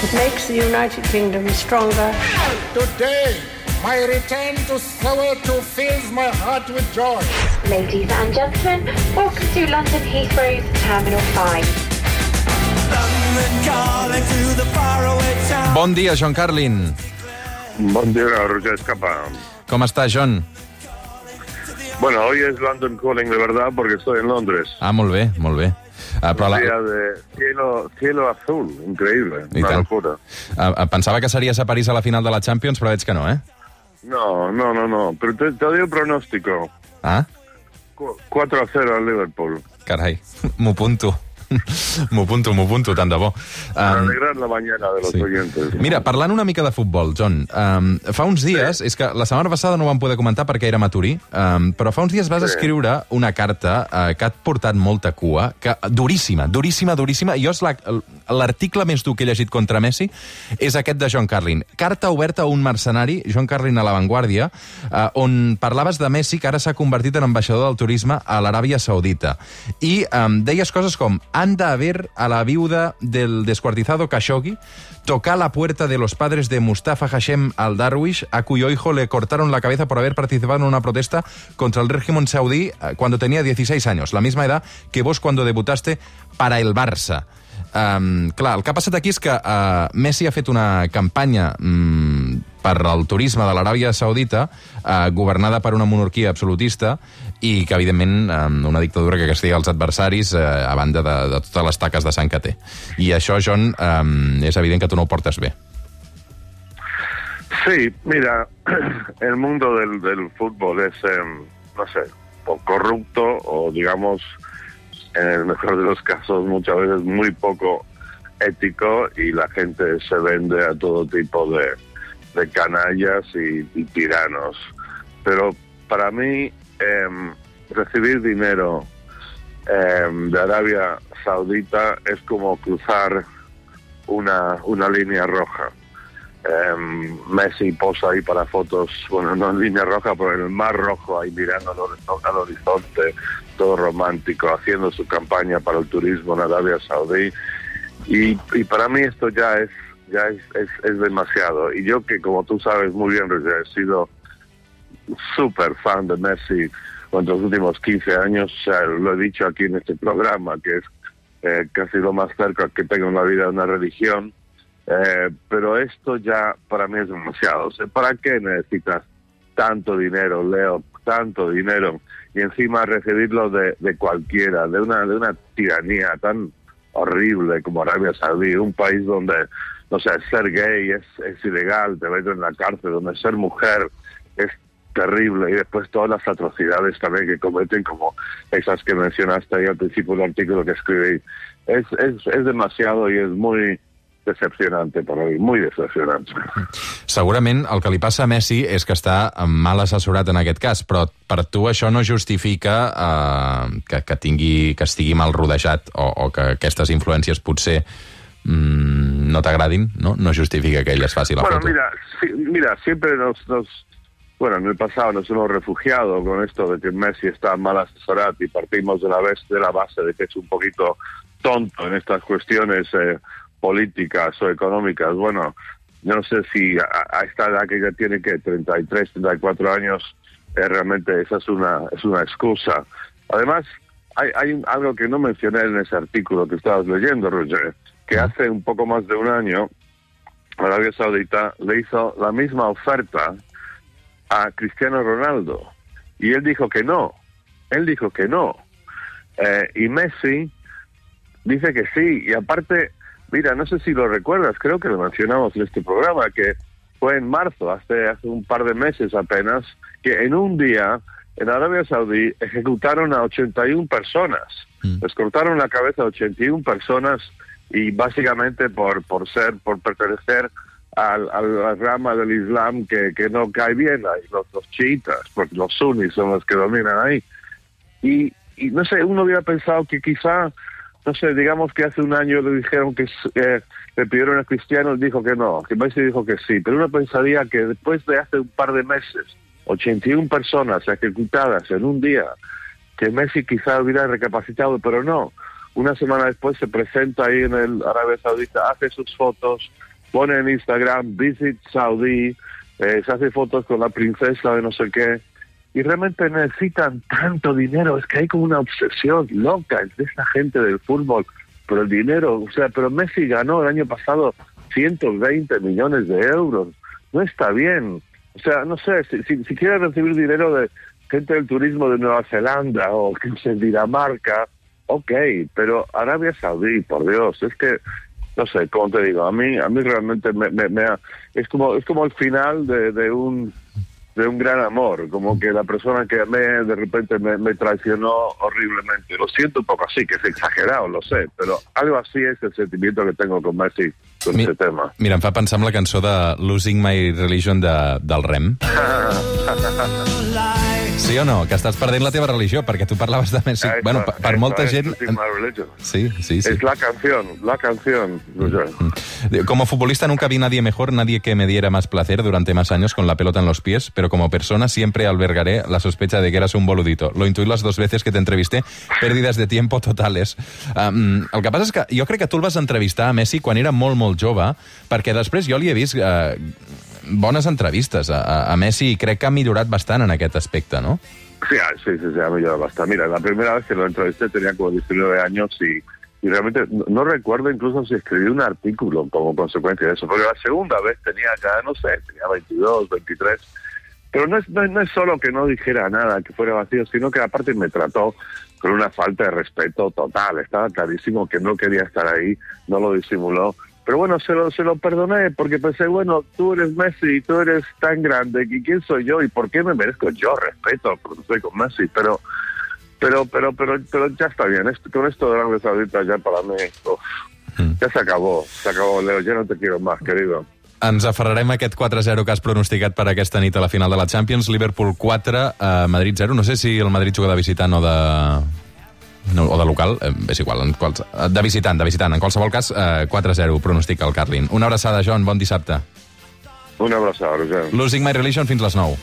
It makes the United Kingdom stronger. Today, my return to Soweto fills my heart with joy. Ladies and gentlemen, welcome to London Heathrow's Terminal 5. Bon dia, John Carlin. Buen día, Roger Escapa. Com està, John? Bueno, hoy es London Calling de verdad porque estoy en Londres. Ah, molt bé, molt bé. Uh, però la, de cielo, cielo azul, increíble, I una tant. locura. uh, pensava que series a París a la final de la Champions, però veig que no, eh? No, no, no, no, pero te, te doy un pronóstico. Ah, Cu- 4 a 0 al Liverpool. carai, m'ho apunto. m'ho apunto, m'ho apunto, tant de bo. Um, la mañana de los sí. oyentes. Mira, parlant una mica de futbol, John, um, fa uns dies, és que la setmana passada no ho vam poder comentar perquè era maturí, um, però fa uns dies vas Sí. escriure una carta uh, que ha portat molta cua, que duríssima, duríssima, duríssima, i jo és la- l'article més dur que he llegit contra Messi és aquest de John Carlin. Carta oberta a un mercenari, John Carlin a l'avantguàrdia, uh, on parlaves de Messi, que ara s'ha convertit en ambaixador del turisme a l'Aràbia Saudita. I um, deies coses com anda a ver a la viuda del descuartizado Khashoggi tocar la puerta de los padres de Mustafa Hashem al-Darwish, a cuyo hijo le cortaron la cabeza por haber participado en una protesta contra el régimen saudí eh, cuando tenía 16 años, la misma edad que vos cuando debutaste para el Barça. Um, clar, el que ha passat aquí és que uh, Messi ha fet una campanya um, per al turisme de l'Aràbia Saudita uh, governada per una monarquia absolutista i que, evidentment, um, una dictadura que castiga els adversaris uh, a banda de, de totes les taques de sang que té. I això, John, um, és evident que tu no ho portes bé. Sí, mira, el mundo del, del fútbol es, em, no sé, o corrupto o digamos, en el mejor de los casos, muchas veces muy poco ético y la gente se vende a todo tipo de, de canallas y, y tiranos. Pero para mí, em, recibir dinero em, de Arabia Saudita es como cruzar una, una línea roja. Em, Messi posa ahí para fotos, bueno, no en línea roja, pero en el mar rojo, ahí mirando al, hor- al horizonte, todo romántico, haciendo su campaña para el turismo en Arabia Saudí. Y, y para mí esto ya es ya es, es, demasiado. Y yo que, como tú sabes muy bien, he sido súper fan de Messi durante los últimos 15 años, lo he dicho aquí en este programa, que es eh, casi lo más cerca que tengo en la vida de una religión. Eh, pero esto ya para mí es demasiado. ¿Para qué necesitas tanto dinero, Leo? Tanto dinero. Y encima recibirlo de, de cualquiera, de una, de una tiranía tan horrible como Arabia Saudí, un país donde, no sé, ser gay es, es ilegal, te meten en la cárcel, donde ser mujer es terrible y después todas las atrocidades también que cometen como esas que mencionaste ahí al principio del artículo que escribí. Es, es, es demasiado y es muy decepcionante para mí, muy decepcionante. Segurament el que li passa a Messi és que està mal assessorat en aquest cas, però per tu això no justifica eh, que, que, tingui, que estigui mal rodejat o, o que aquestes influències potser mm, no t'agradin, no? No justifica que ell es faci la Bueno, foto. mira, sí, mira, siempre nos, nos, bueno, en el pasado nos hemos refugiado con esto de que Messi está mal asesorado y partimos de la, vez, de la base de que es un poquito tonto en estas cuestiones eh, políticas o económicas. Bueno, no sé si a, a esta edad que ya tiene que 33, 34 años, eh, realmente esa es una, es una excusa. Además, hay, hay algo que no mencioné en ese artículo que estabas leyendo, Roger, que hace un poco más de un año Arabia Saudita le hizo la misma oferta a Cristiano Ronaldo y él dijo que no, él dijo que no. Eh, y Messi dice que sí, y aparte, mira, no sé si lo recuerdas, creo que lo mencionamos en este programa, que fue en marzo, hace, hace un par de meses apenas, que en un día en Arabia Saudí ejecutaron a 81 personas, Mm. les cortaron la cabeza a 81 personas y básicamente por, por ser, por pertenecer al, a la rama del Islam que, que no cae bien ahí, los, los chiitas, porque los sunnis son los que dominan ahí. Y, y no sé, uno hubiera pensado que quizá, no sé, digamos que hace un año le dijeron que eh, le pidieron a Cristiano, dijo que no, que Messi dijo que sí, pero uno pensaría que después de hace un par de meses, 81 personas ejecutadas en un día, que Messi quizá hubiera recapacitado, pero no. una semana después se presenta ahí en el Arabia Saudita, hace sus fotos, pone en Instagram, visit Saudi, eh, se hace fotos con la princesa de no sé qué, y realmente necesitan tanto dinero, es que hay como una obsesión loca de esta gente del fútbol por el dinero, o sea, pero Messi ganó el año pasado 120 millones de euros, no está bien, o sea, no sé, si, si, si quiere recibir dinero de gente del turismo de Nueva Zelanda o que sé, Dinamarca, ok, pero Arabia Saudí, por Dios, es que no sé, como te digo, a mí, a mí realmente me, me, me ha- es como, es como el final de un de un gran amor, como que la persona que amé de repente me, me traicionó horriblemente. Lo siento un poco así, que es exagerado, lo sé, pero algo así es el sentimiento que tengo con Messi con Mi- ese tema. Mira, em fa pensar en la cançó de Losing My Religion de, del Rem. Sí o no? Que estàs perdent la teva religió, perquè tu parlaves de Messi. Esa- bueno, per, per esa molta es gent... Sí, sí, sí. Es la canción, la canción. Roger. Como futbolista nunca vi nadie mejor, nadie que me diera más placer durante más años con la pelota en los pies, pero como persona siempre albergaré la sospecha de que eras un boludito. Lo intuí las dos veces que te entrevisté, pèrdides de tiempo totales. Um, el que passa és que jo crec que tu el vas entrevistar a Messi quan era molt, molt jove, perquè després jo li he vist uh, bones entrevistes a, Messi i que ha millorat bastant en aquest aspecte, no? Sí, ah, sí, sí, sí, a mí ya basta. Mira, la primera vez que lo entrevisté tenía como 19 años y, y realmente no, recuerdo incluso si escribí un artículo como consecuencia de eso, porque la segunda vez tenía ya, no sé, tenía 22, 23. Pero no es, no, no es solo que no dijera nada, que fuera vacío, sino que aparte me trató con una falta de respeto total. Estaba clarísimo que no quería estar ahí, no lo disimuló. Pero bueno, se lo, se lo perdoné porque pensé, bueno, tú eres Messi, tú eres tan grande, ¿y quién soy yo? ¿Y por qué me merezco yo respeto? Porque estoy con Messi, pero pero pero pero pero ya está bien. Esto, con esto de Arabia Saudita ya para mí, uf, ya se acabó, se acabó, Leo, ya no te quiero más, querido. Ens aferrarem a aquest 4-0 que has pronosticat per aquesta nit a la final de la Champions. Liverpool 4, eh, Madrid 0. No sé si el Madrid juga de visitant o de... No, o de local, eh, és igual, en quals... eh, de visitant, de visitant. En qualsevol cas, eh, 4-0 pronostica el Carlin. Una abraçada, John, bon dissabte. Un abrazo, Roger. Losing My Religion fins les 9.